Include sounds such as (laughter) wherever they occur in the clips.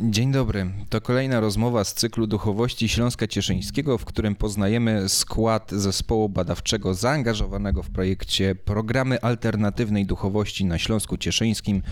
Dzień dobry. To kolejna rozmowa z cyklu Duchowości Śląska Cieszyńskiego, w którym poznajemy skład zespołu badawczego zaangażowanego w projekcie Programy Alternatywnej Duchowości na Śląsku Cieszyńskim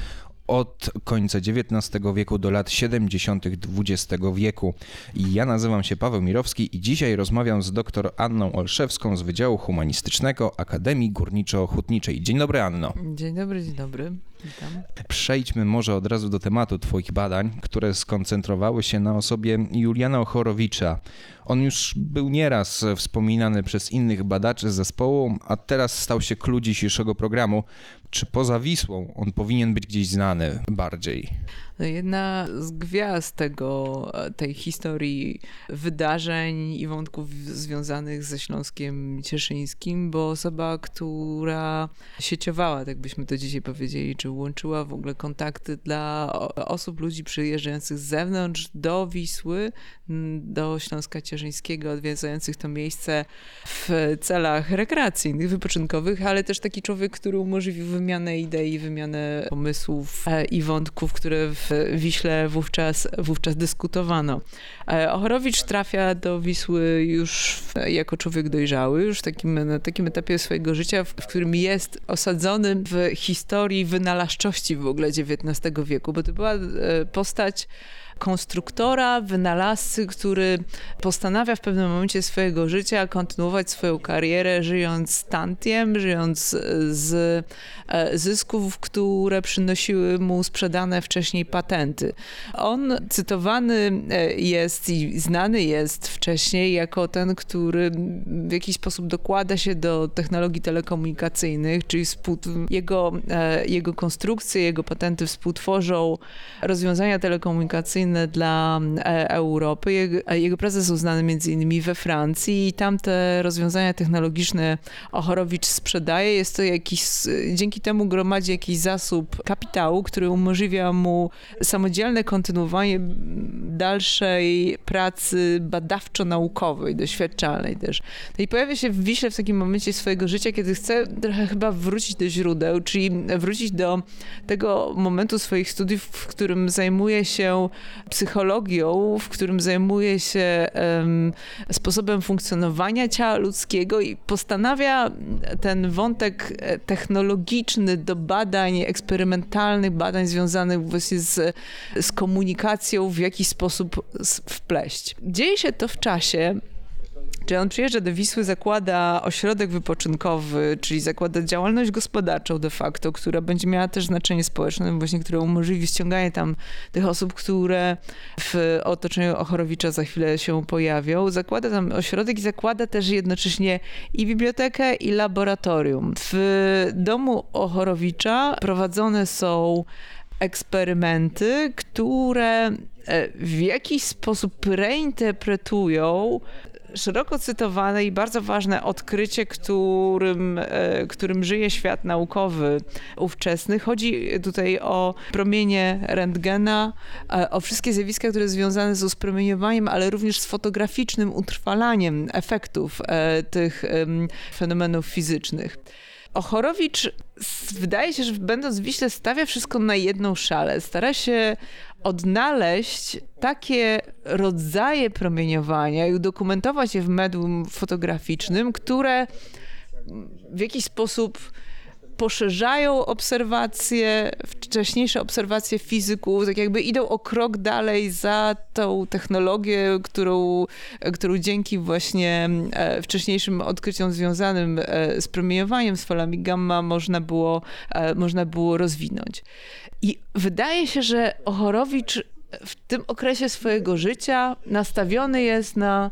od końca XIX wieku do lat 70. XX wieku. Ja nazywam się Paweł Mirowski i dzisiaj rozmawiam z dr Anną Olszewską z Wydziału Humanistycznego Akademii Górniczo-Hutniczej. Dzień dobry, Anno. Dzień dobry, dzień dobry. Witam. Przejdźmy może od razu do tematu Twoich badań, które skoncentrowały się na osobie Juliana Ochorowicza. On już był nieraz wspominany przez innych badaczy zespołu, a teraz stał się klucz dzisiejszego programu. Czy poza Wisłą on powinien być gdzieś znany bardziej? Jedna z gwiazd tego, tej historii wydarzeń i wątków związanych ze Śląskiem Cieszyńskim, bo osoba, która sieciowała, tak byśmy to dzisiaj powiedzieli, czy łączyła w ogóle kontakty dla osób, ludzi przyjeżdżających z zewnątrz do Wisły, do Śląska Cieszyńskiego, odwiedzających to miejsce w celach rekreacyjnych, wypoczynkowych, ale też taki człowiek, który umożliwił wymianę idei, wymianę pomysłów e, i wątków, które w Wiśle wówczas, wówczas dyskutowano. E, Ochorowicz trafia do Wisły już jako człowiek dojrzały, już takim, na takim etapie swojego życia, w, w którym jest osadzony w historii wynalazczości w ogóle XIX wieku, bo to była e, postać konstruktora, wynalazcy, który postanawia w pewnym momencie swojego życia kontynuować swoją karierę, żyjąc tantiem, żyjąc z e, zysków, które przynosiły mu sprzedane wcześniej patenty. On cytowany e, jest i znany jest wcześniej jako ten, który w jakiś sposób dokłada się do technologii telekomunikacyjnych, czyli jego, e, jego konstrukcje, jego patenty współtworzą rozwiązania telekomunikacyjne, dla e, Europy. Jego, jego prezes uznany między innymi we Francji i tam te rozwiązania technologiczne Ochorowicz sprzedaje. Jest to jakiś, dzięki temu gromadzi jakiś zasób kapitału, który umożliwia mu samodzielne kontynuowanie dalszej pracy badawczo-naukowej, doświadczalnej też. No i pojawia się w Wiśle w takim momencie swojego życia, kiedy chce trochę chyba wrócić do źródeł, czyli wrócić do tego momentu swoich studiów, w którym zajmuje się psychologią, w którym zajmuje się um, sposobem funkcjonowania ciała ludzkiego i postanawia ten wątek e, technologiczny do badań eksperymentalnych, badań związanych właśnie z, z komunikacją w jakiś sposób wpleść. Dzieje się to w czasie, Czyli on przyjeżdża do Wisły, zakłada ośrodek wypoczynkowy, czyli zakłada działalność gospodarczą de facto, która będzie miała też znaczenie społeczne, właśnie które umożliwi ściąganie tam tych osób, które w otoczeniu Ochorowicza za chwilę się pojawią. Zakłada tam ośrodek i zakłada też jednocześnie i bibliotekę, i laboratorium. W domu Ochorowicza prowadzone są eksperymenty, które e, w jakiś sposób reinterpretują szeroko cytowane i bardzo ważne odkrycie, którym, e, którym żyje świat naukowy ówczesny. Chodzi tutaj o promienie rentgena, e, o wszystkie zjawiska, które związane są z promieniowaniem, ale również z fotograficznym utrwalaniem efektów e, tych fenomenów fizycznych. Ochorowicz wydaje się, że będąc w Wiśle stawia wszystko na jedną szalę. Stara się odnaleźć takie rodzaje promieniowania i udokumentować je w medium fotograficznym, które w jakiś sposób poszerzają obserwacje, wcześniejsze obserwacje fizyków, tak jakby idą o krok dalej za tą technologię, którą, którą dzięki właśnie e, wcześniejszym odkryciom związanym e, z promieniowaniem, z falami gamma można było, e, można było rozwinąć. I wydaje się, że Ochorowicz w tym okresie swojego życia nastawiony jest na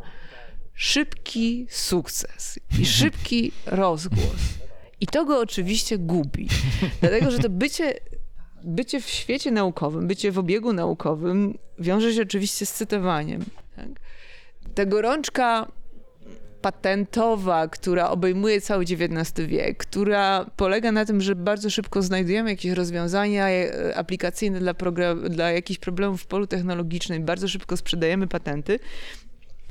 szybki sukces i szybki (laughs) rozgłos. I to go oczywiście gubi. (laughs) Dlatego, że to bycie, bycie w świecie naukowym, bycie w obiegu naukowym wiąże się oczywiście z cytowaniem. Tak? Ta gorączka patentowa, która obejmuje cały XIX wiek, która polega na tym, że bardzo szybko znajdujemy jakieś rozwiązania e, aplikacyjne dla, dla jakichś problemów w polu technologicznym, bardzo szybko sprzedajemy patenty,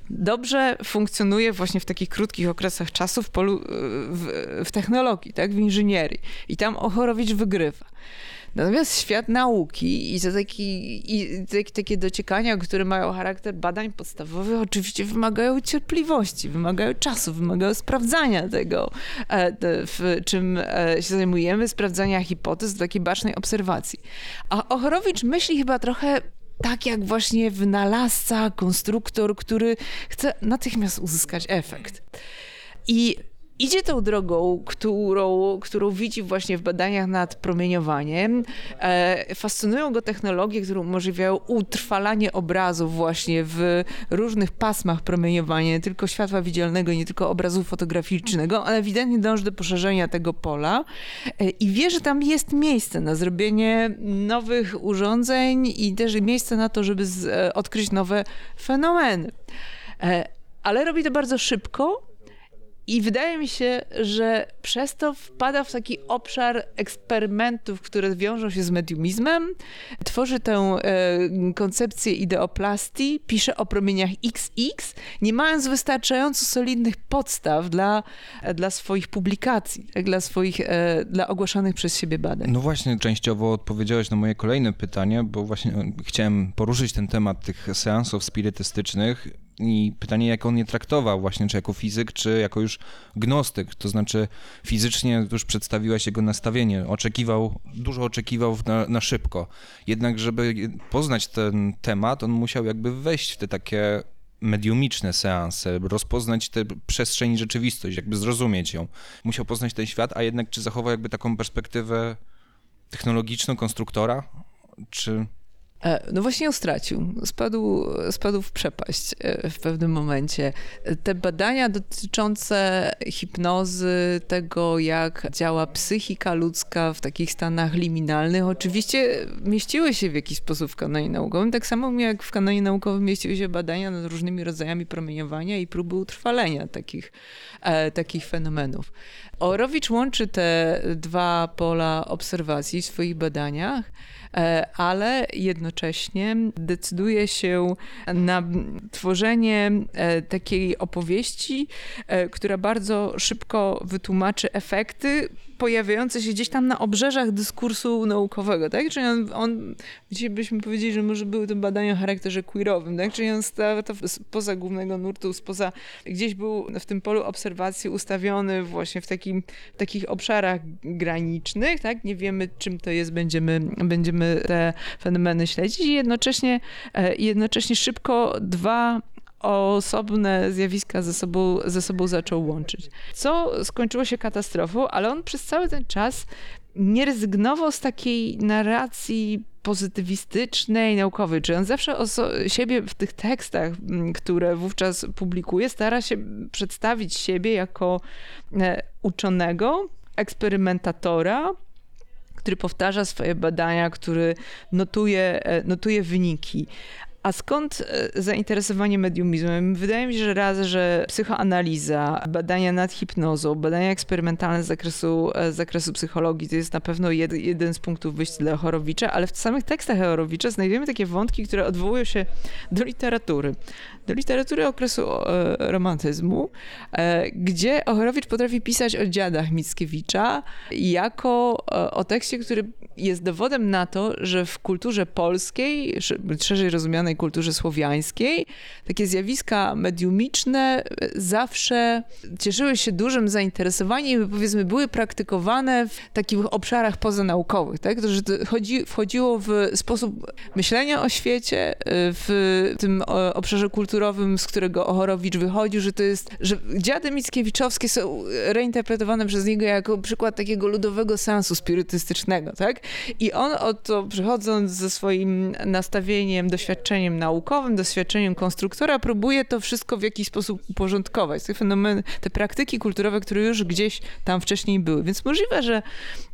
dobrze funkcjonuje właśnie w takich krótkich okresach czasu w polu, w, w technologii, tak, w inżynierii. I tam Ochorowicz wygrywa. Natomiast świat nauki i, to taki, i takie dociekania, które mają charakter badań podstawowych, oczywiście wymagają cierpliwości, wymagają czasu, wymagają sprawdzania tego, e, w czym e, się zajmujemy, sprawdzania hipotez, takiej bacznej obserwacji. A Ochorowicz myśli chyba trochę tak jak właśnie wynalazca, konstruktor, który chce natychmiast uzyskać efekt. I idzie tą drogą, którą, którą widzi właśnie w badaniach nad promieniowaniem. E, fascynują go technologie, które umożliwiają utrwalanie obrazów właśnie w różnych pasmach promieniowania, nie tylko światła widzialnego, nie tylko obrazu fotograficznego, ale ewidentnie dąży do poszerzenia tego pola e, i wie, że tam jest miejsce na zrobienie nowych urządzeń i też miejsce na to, żeby z, e, odkryć nowe fenomeny. Ale robi to bardzo szybko, i wydaje mi się, że przez to wpada w taki obszar eksperymentów, które wiążą się z mediumizmem, tworzy tę e, koncepcję ideoplastii, pisze o promieniach XX, nie mając wystarczająco solidnych podstaw dla, dla swoich publikacji, dla swoich, e, dla ogłaszanych przez siebie badań. No właśnie, częściowo odpowiedziałeś na moje kolejne pytanie, bo właśnie chciałem poruszyć ten temat tych seansów spirytystycznych i pytanie, jak on je traktował, właśnie, czy jako fizyk, czy jako już gnostyk. To znaczy, fizycznie już przedstawiłaś jego nastawienie. Oczekiwał, dużo oczekiwał na, na szybko. Jednak, żeby poznać ten temat, on musiał jakby wejść w te takie mediumiczne seanse, rozpoznać tę przestrzeń i rzeczywistość, jakby zrozumieć ją. Musiał poznać ten świat, a jednak czy zachował jakby taką perspektywę technologiczną konstruktora, czy... E, no właśnie ją stracił. Spadł, spadł w przepaść e, w pewnym momencie. Te badania dotyczące hipnozy, tego jak działa psychika ludzka w takich stanach liminalnych, oczywiście mieściły się w jakiś sposób w kanonie naukowym, tak samo jak w kanonie naukowym mieściły się badania nad różnymi rodzajami promieniowania i próby utrwalenia takich, e, takich fenomenów. Orowicz łączy te dwa pola obserwacji w swoich badaniach. E, ale jednocześnie decyduje się na tworzenie e, takiej opowieści, e, która bardzo szybko wytłumaczy efekty pojawiające się gdzieś tam na obrzeżach dyskursu naukowego, tak? Czyli on, on dzisiaj byśmy powiedzieli, że może były to badania o charakterze queerowym, tak? Czyli on stał to spoza głównego nurtu, spoza, gdzieś był w tym polu obserwacji ustawiony właśnie w, takim, w takich obszarach granicznych, tak? Nie wiemy, czym to jest, będziemy, będziemy te fenomeny śledzić i jednocześnie, e, jednocześnie szybko dwa osobne zjawiska ze sobą, ze sobą zaczął łączyć. Co skończyło się katastrofą, ale on przez cały ten czas nie rezygnował z takiej narracji pozytywistycznej, naukowej, czy on zawsze o siebie w tych tekstach, które wówczas publikuje, stara się przedstawić siebie jako e, uczonego, eksperymentatora, który powtarza swoje badania, który notuje, e, notuje wyniki. A skąd e, zainteresowanie mediumizmem? Wydaje mi się, że raz, że psychoanaliza, badania nad hipnozą, badania eksperymentalne z zakresu, e, z zakresu psychologii to jest na pewno jed, jeden z punktów wyjścia dla Chorowicza, ale w samych tekstach Chorowicza znajdujemy takie wątki, które odwołują się do literatury. Do literatury okresu e, romantyzmu, gdzie Ochorowicz potrafi pisać o dziadach Mickiewicza jako o tekście, który jest dowodem na to, że w kulturze polskiej, szerzej rozumianej kulturze słowiańskiej, takie zjawiska mediumiczne zawsze cieszyły się dużym zainteresowaniem i powiedzmy były praktykowane w takich obszarach pozanaukowych, tak? To, że to chodzi, wchodziło w sposób myślenia o świecie, w tym obszarze kulturowym, z którego Ochorowicz wychodził, że to jest, że dziady Mickiewiczowskie są reinterpretowane przez niego jako przykład takiego ludowego sensu spirytystycznego, tak? I on oto przychodząc ze swoim nastawieniem, doświadczeniem doświadczeniem naukowym, doświadczeniem konstruktora, próbuje to wszystko w jakiś sposób uporządkować. Te fenomeny, te praktyki kulturowe, które już gdzieś tam wcześniej były. Więc możliwe, że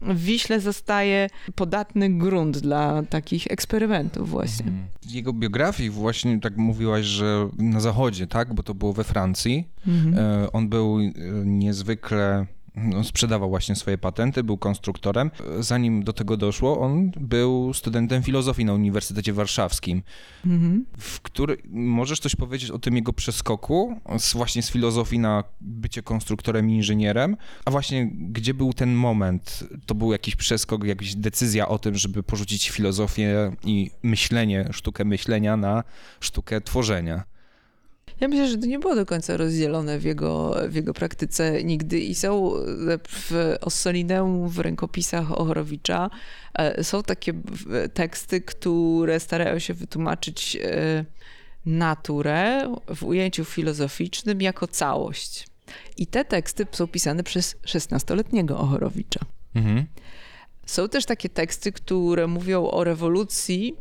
w Wiśle zostaje podatny grunt dla takich eksperymentów właśnie. Mhm. Jego biografii właśnie tak mówiłaś, że na zachodzie, tak? Bo to było we Francji. Mhm. E, on był e, niezwykle On sprzedawał właśnie swoje patenty, był konstruktorem. Zanim do tego doszło, on był studentem filozofii na Uniwersytecie Warszawskim, Mhm. w który możesz coś powiedzieć o tym jego przeskoku z, właśnie z filozofii na bycie konstruktorem i inżynierem, a właśnie gdzie był ten moment? To był jakiś przeskok, jakaś decyzja o tym, żeby porzucić filozofię i myślenie, sztukę myślenia na sztukę tworzenia. Ja myślę, że to nie było do końca rozdzielone w jego, w jego praktyce nigdy i są w Ossolineum, w rękopisach Ochorowicza, e, są takie teksty, które starają się wytłumaczyć e, naturę w ujęciu filozoficznym jako całość. I te teksty są pisane przez 16-letniego Ochorowicza. Mhm. Są też takie teksty, które mówią o rewolucji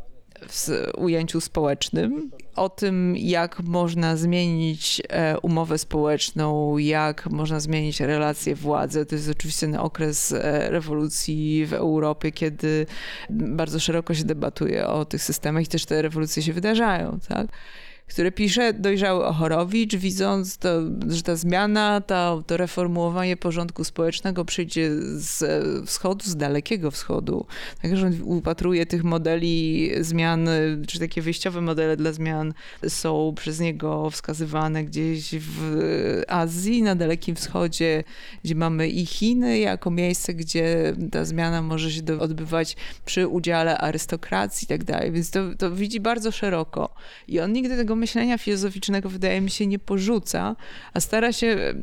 w ujęciu społecznym, o tym, jak można zmienić e, umowę społeczną, jak można zmienić relacje władzy. To jest oczywiście ten okres e, rewolucji w Europie, kiedy bardzo szeroko się debatuje o tych systemach i też te rewolucje się wydarzają, tak? Które pisze dojrzały Ochorowicz, widząc, to, że ta zmiana, to, to reformułowanie porządku społecznego przyjdzie z wschodu, z dalekiego wschodu. Także on upatruje tych modeli zmian, czy takie wyjściowe modele dla zmian są przez niego wskazywane gdzieś w Azji, na Dalekim Wschodzie, gdzie mamy i Chiny jako miejsce, gdzie ta zmiana może się odbywać przy udziale arystokracji i tak dalej. Więc to, to widzi bardzo szeroko. I on nigdy tego myślenia filozoficznego, wydaje mi się, nie porzuca, a stara się.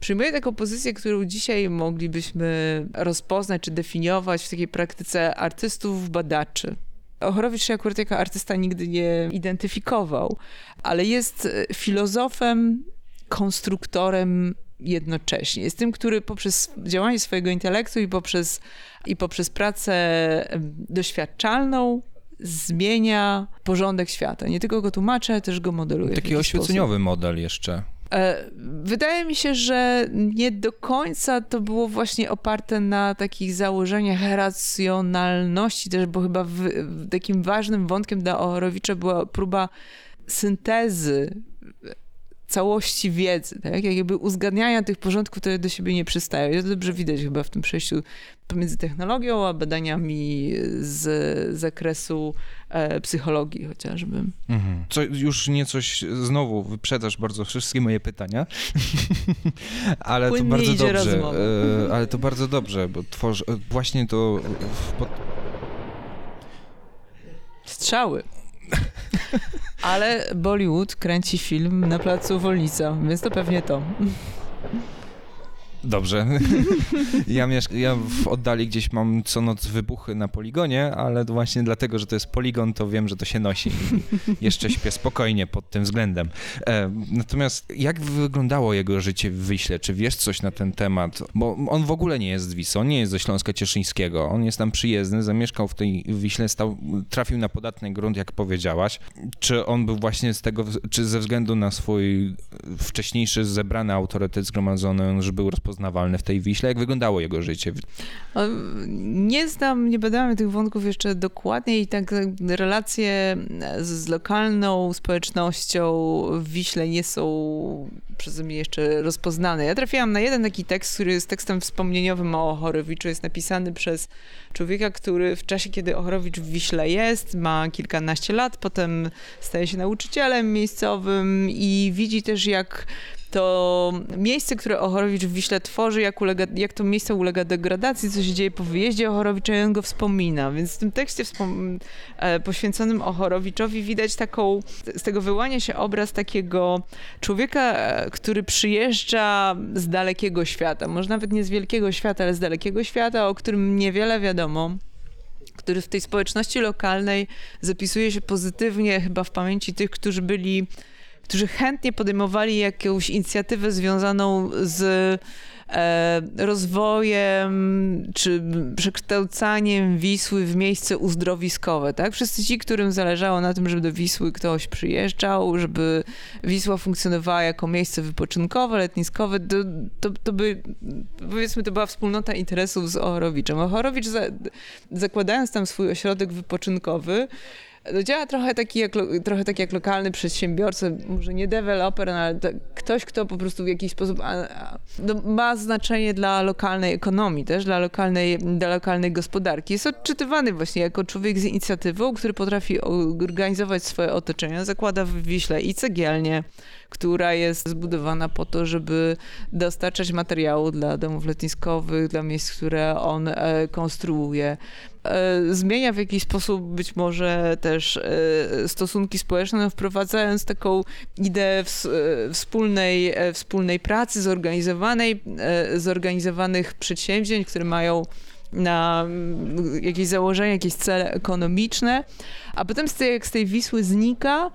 Przyjmuje taką pozycję, którą dzisiaj moglibyśmy rozpoznać czy definiować w takiej praktyce artystów, badaczy. Ochorowicz się akurat jako artysta nigdy nie identyfikował, ale jest e, filozofem, konstruktorem jednocześnie. Jest tym, który poprzez działanie swojego intelektu i poprzez, i poprzez pracę doświadczalną zmienia porządek świata. Nie tylko go tłumaczy, ale też go modeluje. w Taki jakiś sposób. oświeceniowy model jeszcze. E, Wydaje mi się, że nie do końca to było właśnie oparte na takich założeniach racjonalności też, bo chyba w, w takim ważnym wątkiem dla Ochorowicza była próba syntezy całości wiedzy, tak? jakby uzgadniania tych porządków, które do siebie nie przystają. I to dobrze widać chyba w tym przejściu pomiędzy technologią a badaniami z zakresu e, psychologii chociażby. Mhm. Co, już nie coś, znowu wyprzedzasz bardzo wszystkie moje pytania, (laughs) ale to Płynnie bardzo idzie dobrze, e, ale to bardzo dobrze, bo tworzy, e, właśnie to pod, Strzały. (laughs) Ale Bollywood kręci film na placu Wolnica, więc to pewnie to. Dobrze. (laughs) Ja, mieszk- ja w oddali gdzieś mam co noc wybuchy na poligonie, ale właśnie dlatego, że to jest poligon, to wiem, że to się nosi. (laughs) Jeszcze śpię spokojnie pod tym względem. E, natomiast jak wyglądało jego życie w Wiśle? Czy wiesz coś na ten temat? Bo on w ogóle nie jest z Wisły, on nie jest ze Śląska Cieszyńskiego. On jest tam przyjezdny, zamieszkał w tej Wiśle, stał, trafił na podatny grunt, jak powiedziałaś. Czy on był właśnie z tego, czy ze względu na swój wcześniejszy zebrany autorytet zgromadzony, że był rozpoznawalny w tej Wiśle? Jak wyglądało jego życie? Nie znam, nie badałam tych wątków jeszcze dokładnie i tak relacje z lokalną społecznością w Wiśle nie są przeze mnie jeszcze rozpoznane. Ja trafiłam na jeden taki tekst, który jest tekstem wspomnieniowym o Ochorowiczu. Jest napisany przez człowieka, który w czasie, kiedy Ochorowicz w Wiśle jest, ma kilkanaście lat, potem staje się nauczycielem miejscowym i widzi też, jak to miejsce, które Ochorowicz w Wiśle tworzy, jak, ulega, jak to miejsce ulega degradacji, co się dzieje po wyjeździe Ochorowicza i on go wspomina. Więc w tym tekście e, poświęconym Ochorowiczowi widać taką, z tego wyłania się obraz takiego człowieka, e, który przyjeżdża z dalekiego świata, może nawet nie z wielkiego świata, ale z dalekiego świata, o którym niewiele wiadomo który w tej społeczności lokalnej zapisuje się pozytywnie chyba w pamięci tych, którzy byli którzy chętnie podejmowali jakąś inicjatywę związaną z e, rozwojem czy przekształcaniem Wisły w miejsce uzdrowiskowe, tak? Wszyscy ci, którym zależało na tym, żeby do Wisły ktoś przyjeżdżał, żeby Wisła funkcjonowała jako miejsce wypoczynkowe, letniskowe, to, to, to by, powiedzmy, to była wspólnota interesów z Ochorowiczem. Ochorowicz za, zakładając tam swój ośrodek wypoczynkowy, no działa trochę jak, trochę tak jak lokalny przedsiębiorca, może nie deweloper, no ale to ktoś, kto po prostu w jakiś sposób a, a, no ma znaczenie dla lokalnej ekonomii też, dla lokalnej, dla lokalnej gospodarki. Jest odczytywany właśnie jako człowiek z inicjatywą, który potrafi organizować swoje otoczenie. Zakłada w Wiśle i cegielnię, która jest zbudowana po to, żeby dostarczać materiału dla domów letniskowych, dla miejsc, które on e, konstruuje. E, zmienia w jakiś sposób być może też e, stosunki społeczne, no, wprowadzając taką ideę e, wspólnej, wspólnej pracy, zorganizowanej, zorganizowanych przedsięwzięć, które mają na jakieś założenia, jakieś cele ekonomiczne, a potem z tej, jak z tej Wisły znika,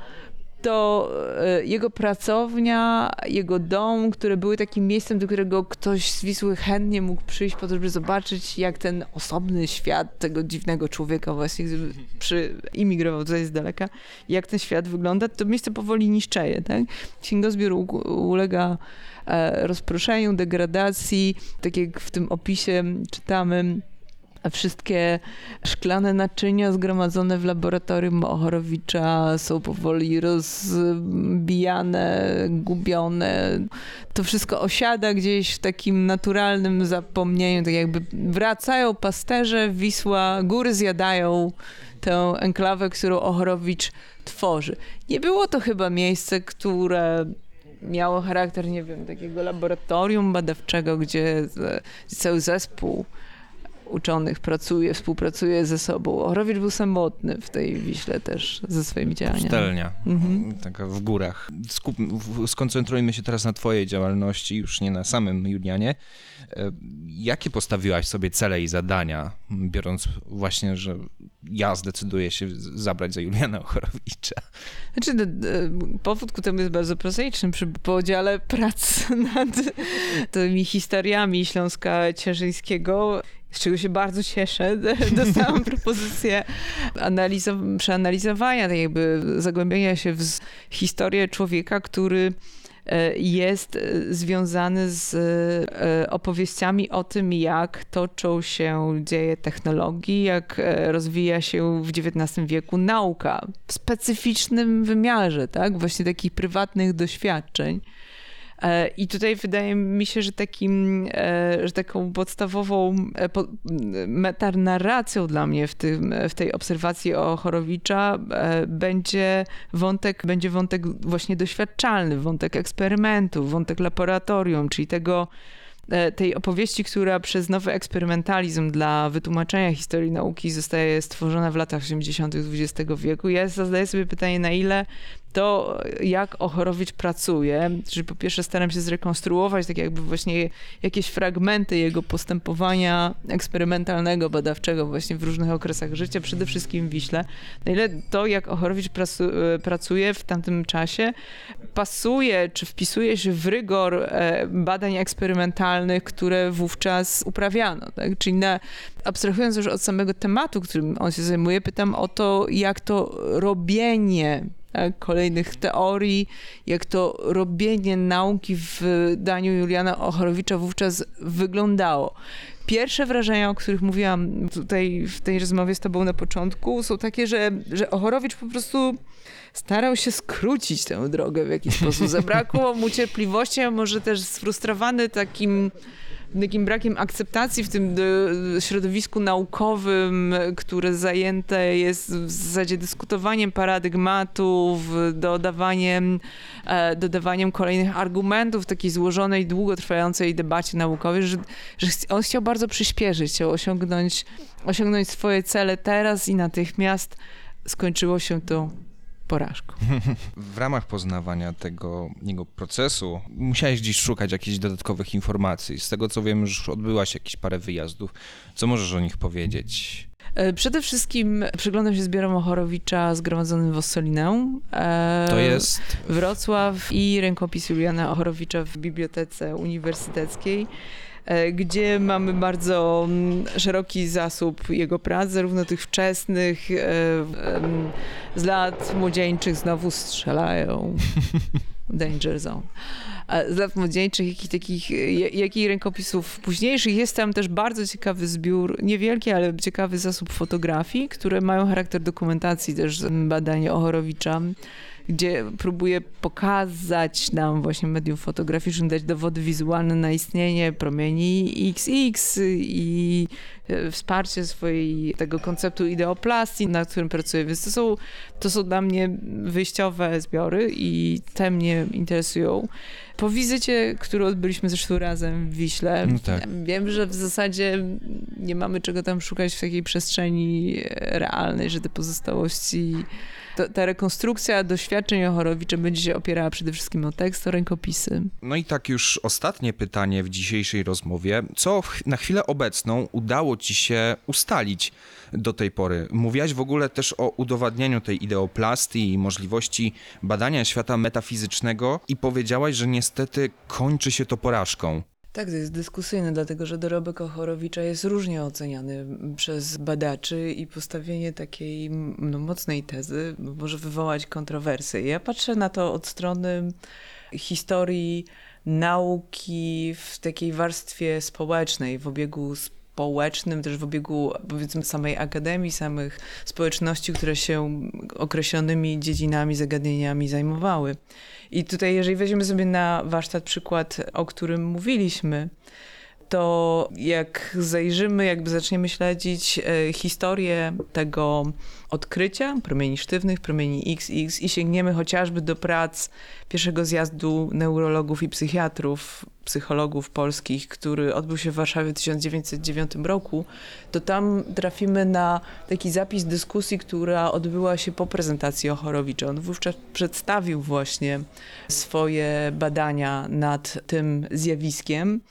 to e, jego pracownia, jego dom, które były takim miejscem, do którego ktoś z Wisły chętnie mógł przyjść po to, żeby zobaczyć, jak ten osobny świat tego dziwnego człowieka właśnie, gdyby przy, imigrował tutaj z daleka, jak ten świat wygląda, to miejsce powoli niszczeje, tak? Księgozbiór u- ulega e, rozproszeniu, degradacji, tak jak w tym opisie czytamy, wszystkie szklane naczynia zgromadzone w laboratorium Ochorowicza są powoli rozbijane, gubione. To wszystko osiada gdzieś w takim naturalnym zapomnieniu, tak jakby wracają pasterze, Wisła, góry zjadają tę enklawę, którą Ochorowicz tworzy. Nie było to chyba miejsce, które miało charakter, nie wiem, takiego laboratorium badawczego, gdzie cały zespół uczonych pracuje, współpracuje ze sobą. Orowicz był samotny w tej Wiśle też ze swoimi działaniami. Pustelnia, Mhm. taka w górach. Skup, skoncentrujmy się teraz na twojej działalności, już nie na samym Julianie. E, Jakie postawiłaś sobie cele i zadania, biorąc właśnie, że ja zdecyduję się zabrać za Juliana Ochorowicza? Znaczy, powód ku temu jest bardzo prozaiczny. Przy podziale prac (laughs) nad tymi historiami Śląska Cieszyńskiego, z czego się bardzo cieszę, (laughs) dostałam (laughs) propozycję analizo- przeanalizowania, tak jakby zagłębienia się w historię człowieka, który e, jest e, związany z e, opowieściami o tym, jak toczą się dzieje technologii, jak rozwija się w XIX wieku nauka w specyficznym wymiarze, tak? Właśnie takich prywatnych doświadczeń. E, I tutaj wydaje mi się, że takim, e, że taką podstawową e, metanarracją dla mnie w, tym, w tej obserwacji o Chorowicza będzie wątek, będzie wątek właśnie doświadczalny, wątek eksperymentu, wątek laboratorium, czyli tego, tej opowieści, która przez nowy eksperymentalizm dla wytłumaczenia historii nauki zostaje stworzona w latach 80. XX wieku. Ja zadaję sobie pytanie, na ile to, jak Ochorowicz pracuje, czyli po pierwsze staram się zrekonstruować tak jakby właśnie jakieś fragmenty jego postępowania eksperymentalnego, badawczego właśnie w różnych okresach życia, przede wszystkim w Wiśle. Na ile to, jak Ochorowicz e, pracuje w tamtym czasie, pasuje czy wpisuje się w rygor e, badań eksperymentalnych, które wówczas uprawiano. Tak? Czyli na, abstrahując już od samego tematu, którym on się zajmuje, pytam o to, jak to robienie kolejnych teorii, jak to robienie nauki w daniu Juliana Ochorowicza wówczas wyglądało. Pierwsze wrażenia, o których mówiłam tutaj w tej rozmowie z tobą na początku, są takie, że, że Ochorowicz po prostu starał się skrócić tę drogę w jakiś sposób. (laughs) Zabrakło mu cierpliwości, a może też sfrustrowany takim takim brakiem akceptacji w tym e, środowisku naukowym, które zajęte jest w zasadzie dyskutowaniem paradygmatów, dodawaniem, e, dodawaniem kolejnych argumentów w takiej złożonej, długotrwającej debacie naukowej, że, że on chciał bardzo przyspieszyć, chciał osiągnąć, osiągnąć swoje cele teraz i natychmiast skończyło się to porażką. (laughs) W ramach poznawania tego jego procesu musiałeś gdzieś szukać jakichś dodatkowych informacji. Z tego co wiem, już odbyłaś jakieś parę wyjazdów. Co możesz o nich powiedzieć? E, Przede wszystkim przyglądam się zbiorom Ochorowicza zgromadzonym w Ossolinę. E, To jest Wrocław i rękopis Juliana Ochorowicza w Bibliotece Uniwersyteckiej, gdzie mamy bardzo mm, szeroki zasób jego prac, zarówno tych wczesnych, e, z lat młodzieńczych znowu strzelają. (laughs) Danger Zone. z lat młodzieńczych, jak i takich, jak i rękopisów późniejszych. Jest tam też bardzo ciekawy zbiór, niewielki, ale ciekawy zasób fotografii, które mają charakter dokumentacji też badania Ochorowicza gdzie próbuje pokazać nam właśnie medium fotograficznym, dać dowody wizualne na istnienie promieni XX i e, wsparcie swojej tego konceptu ideoplastii, nad którym pracuję. Więc to są, to są dla mnie wyjściowe zbiory i te mnie interesują. Po wizycie, którą odbyliśmy zresztą razem w Wiśle, no tak. wiem, że w zasadzie nie mamy czego tam szukać w takiej przestrzeni realnej, że te pozostałości to, ta rekonstrukcja doświadczeń Ochorowicza będzie się opierała przede wszystkim o tekst, o rękopisy. No i tak już ostatnie pytanie w dzisiejszej rozmowie. Co na chwilę obecną udało ci się ustalić do tej pory? Mówiłaś w ogóle też o udowadnianiu tej ideoplastii i możliwości badania świata metafizycznego i powiedziałaś, że niestety kończy się to porażką. Tak, to jest dyskusyjne, dlatego że dorobek Ochorowicza jest różnie oceniany przez badaczy i postawienie takiej no, mocnej tezy może wywołać kontrowersje. Ja patrzę na to od strony historii nauki w takiej warstwie społecznej, w obiegu społecznym, też w obiegu powiedzmy samej akademii, samych społeczności, które się określonymi dziedzinami, zagadnieniami zajmowały. I tutaj, jeżeli weźmiemy sobie na warsztat przykład, o którym mówiliśmy, to jak zajrzymy, jakby zaczniemy śledzić e, historię tego odkrycia promieni sztywnych, promieni XX i sięgniemy chociażby do prac pierwszego zjazdu neurologów i psychiatrów, psychologów polskich, który odbył się w Warszawie w 1909 roku, to tam trafimy na taki zapis dyskusji, która odbyła się po prezentacji Ochorowicza. On wówczas przedstawił właśnie swoje badania nad tym zjawiskiem.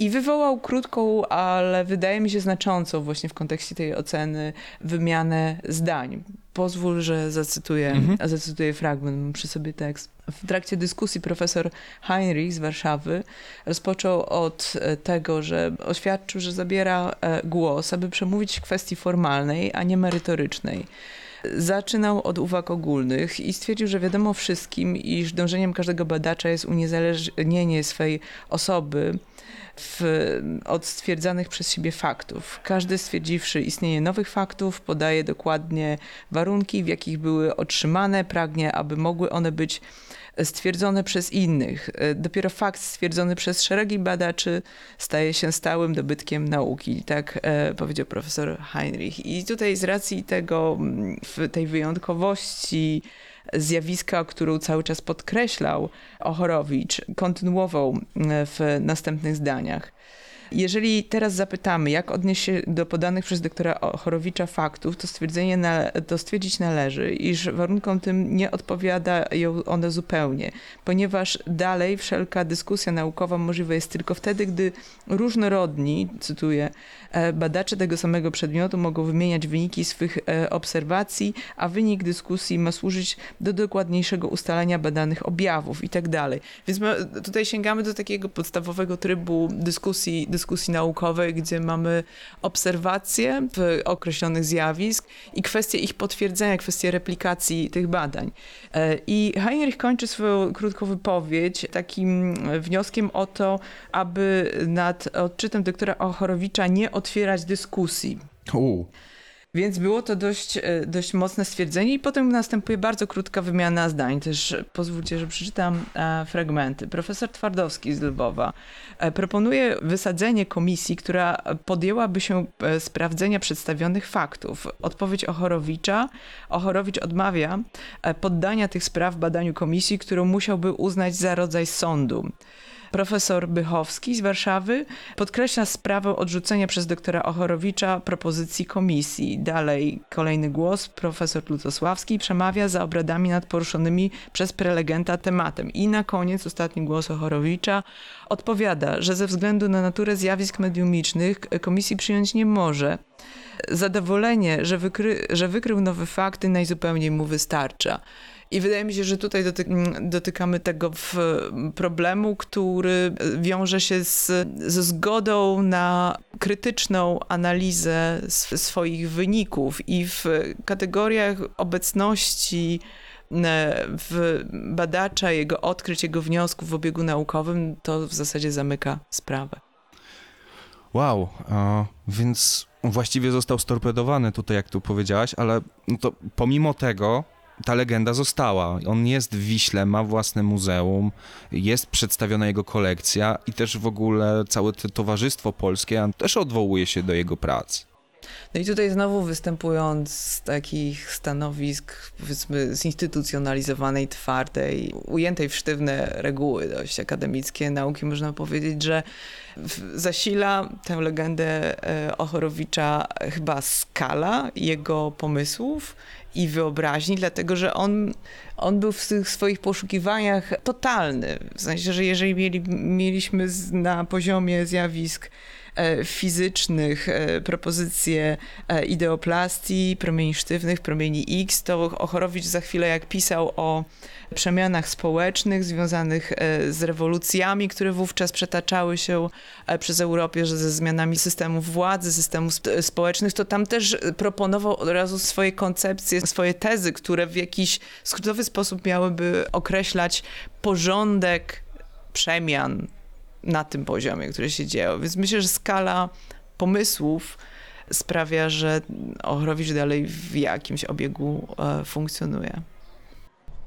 I wywołał krótką, ale wydaje mi się znaczącą właśnie w kontekście tej oceny wymianę zdań. Pozwól, że zacytuję, mhm. zacytuję fragment, mam przy sobie tekst. W trakcie dyskusji profesor Heinrich z Warszawy rozpoczął od e, tego, że oświadczył, że zabiera e, głos, aby przemówić w kwestii formalnej, a nie merytorycznej. Zaczynał od uwag ogólnych i stwierdził, że wiadomo wszystkim, iż dążeniem każdego badacza jest uniezależnienie swej osoby w, od stwierdzanych przez siebie faktów. Każdy stwierdziwszy istnienie nowych faktów, podaje dokładnie warunki, w jakich były otrzymane, pragnie, aby mogły one być stwierdzone przez innych. Dopiero fakt stwierdzony przez szeregi badaczy staje się stałym dobytkiem nauki, tak e, powiedział profesor Heinrich. I tutaj z racji tego, tej wyjątkowości, zjawiska, którą cały czas podkreślał Ochorowicz, kontynuował w następnych zdaniach. Jeżeli teraz zapytamy, jak odnieść się do podanych przez doktora Chorowicza faktów, to, stwierdzenie na, to stwierdzić należy, iż warunkom tym nie odpowiadają one zupełnie, ponieważ dalej wszelka dyskusja naukowa możliwa jest tylko wtedy, gdy różnorodni, cytuję, e, badacze tego samego przedmiotu mogą wymieniać wyniki swych e, obserwacji, a wynik dyskusji ma służyć do dokładniejszego ustalenia badanych objawów i tak. Więc tutaj sięgamy do takiego podstawowego trybu dyskusji, dyskusji dyskusji naukowej, gdzie mamy obserwacje określonych zjawisk i kwestie ich potwierdzenia, kwestie replikacji tych badań. E, I Heinrich kończy swoją krótką wypowiedź takim wnioskiem o to, aby nad odczytem doktora Ochorowicza nie otwierać dyskusji. Więc było to dość, e, dość mocne stwierdzenie i potem następuje bardzo krótka wymiana zdań. Też pozwólcie, że przeczytam e, fragmenty. Profesor Twardowski z Lwowa e, proponuje wysadzenie komisji, która podjęłaby się sprawdzenia przedstawionych faktów. Odpowiedź Ochorowicza. Ochorowicz odmawia poddania tych spraw badaniu komisji, którą musiałby uznać za rodzaj sądu profesor Bychowski z Warszawy podkreśla sprawę odrzucenia przez doktora Ochorowicza propozycji komisji. Dalej kolejny głos, profesor Lutosławski przemawia za obradami nad poruszonymi przez prelegenta tematem. I na koniec ostatni głos Ochorowicza odpowiada, że ze względu na naturę zjawisk mediumicznych komisji przyjąć nie może zadowolenie, że, wykry, że wykrył nowe fakty, najzupełniej mu wystarcza. I wydaje mi się, że tutaj doty dotykamy tego problemu, który wiąże się z, ze zgodą na krytyczną analizę swoich wyników i w kategoriach obecności w badacza, jego odkryć, jego wniosków w obiegu naukowym, to w zasadzie zamyka sprawę. Wow, a, więc właściwie został storpedowany tutaj, jak tu powiedziałaś, ale no to pomimo tego ta legenda została. On jest w Wiśle, ma własne muzeum, jest przedstawiona jego kolekcja i też w ogóle całe to towarzystwo polskie też odwołuje się do jego prac. No i tutaj znowu występując z takich stanowisk, powiedzmy, zinstytucjonalizowanej, twardej, ujętej w sztywne reguły dość akademickie nauki, można powiedzieć, że zasila tę legendę e, Ochorowicza chyba skala jego pomysłów i wyobraźni, dlatego że on, on był w tych swoich poszukiwaniach totalny. W sensie, że jeżeli mieli, mieliśmy na poziomie zjawisk E, fizycznych, e, propozycje e, ideoplastii, promieni sztywnych, promieni X, to Ochorowicz za chwilę jak pisał o przemianach społecznych związanych z rewolucjami, które wówczas przetaczały się przez Europę, ze zmianami systemów władzy, systemów społecznych, to tam też proponował od razu swoje koncepcje, swoje tezy, które w jakiś skrótowy sposób miałyby określać porządek przemian na tym poziomie, które się dzieją. Więc myślę, że skala pomysłów sprawia, że Ochrowicz dalej w jakimś obiegu e, funkcjonuje.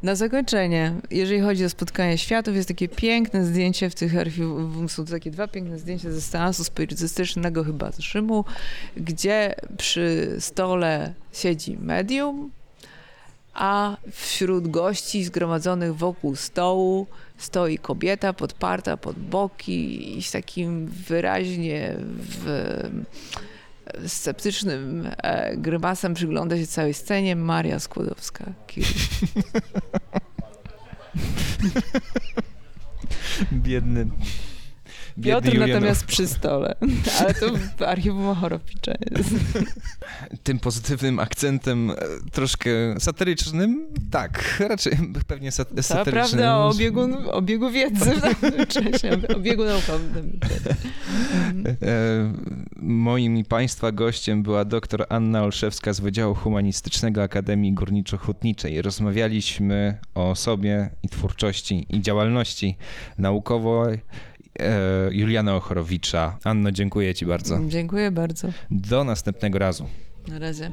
Na zakończenie, jeżeli chodzi o spotkanie światów, jest takie piękne zdjęcie w tych archiwum, są takie dwa piękne zdjęcia ze seansu spirytystycznego chyba z Rzymu, gdzie przy stole siedzi medium, a wśród gości zgromadzonych wokół stołu stoi kobieta podparta pod boki i z takim wyraźnie w, sceptycznym e, grymasem przygląda się całej scenie Maria Skłodowska. (laughs) Biedny Piotr natomiast przy stole, (laughs) ale to w archiwum Ochorowicza jest. Tym pozytywnym akcentem e, troszkę satyrycznym, tak, raczej pewnie sat satyrycznym. Prawda o obiegu, obiegu wiedzy w tamtym (laughs) czasie, obiegu naukowym. E, moim i Państwa gościem była dr Anna Olszewska z Wydziału Humanistycznego Akademii Górniczo-Hutniczej. Rozmawialiśmy o sobie i twórczości i działalności naukowej Juliana Ochorowicza. Anno, dziękuję Ci bardzo. Dziękuję bardzo. Do następnego razu. Na razie.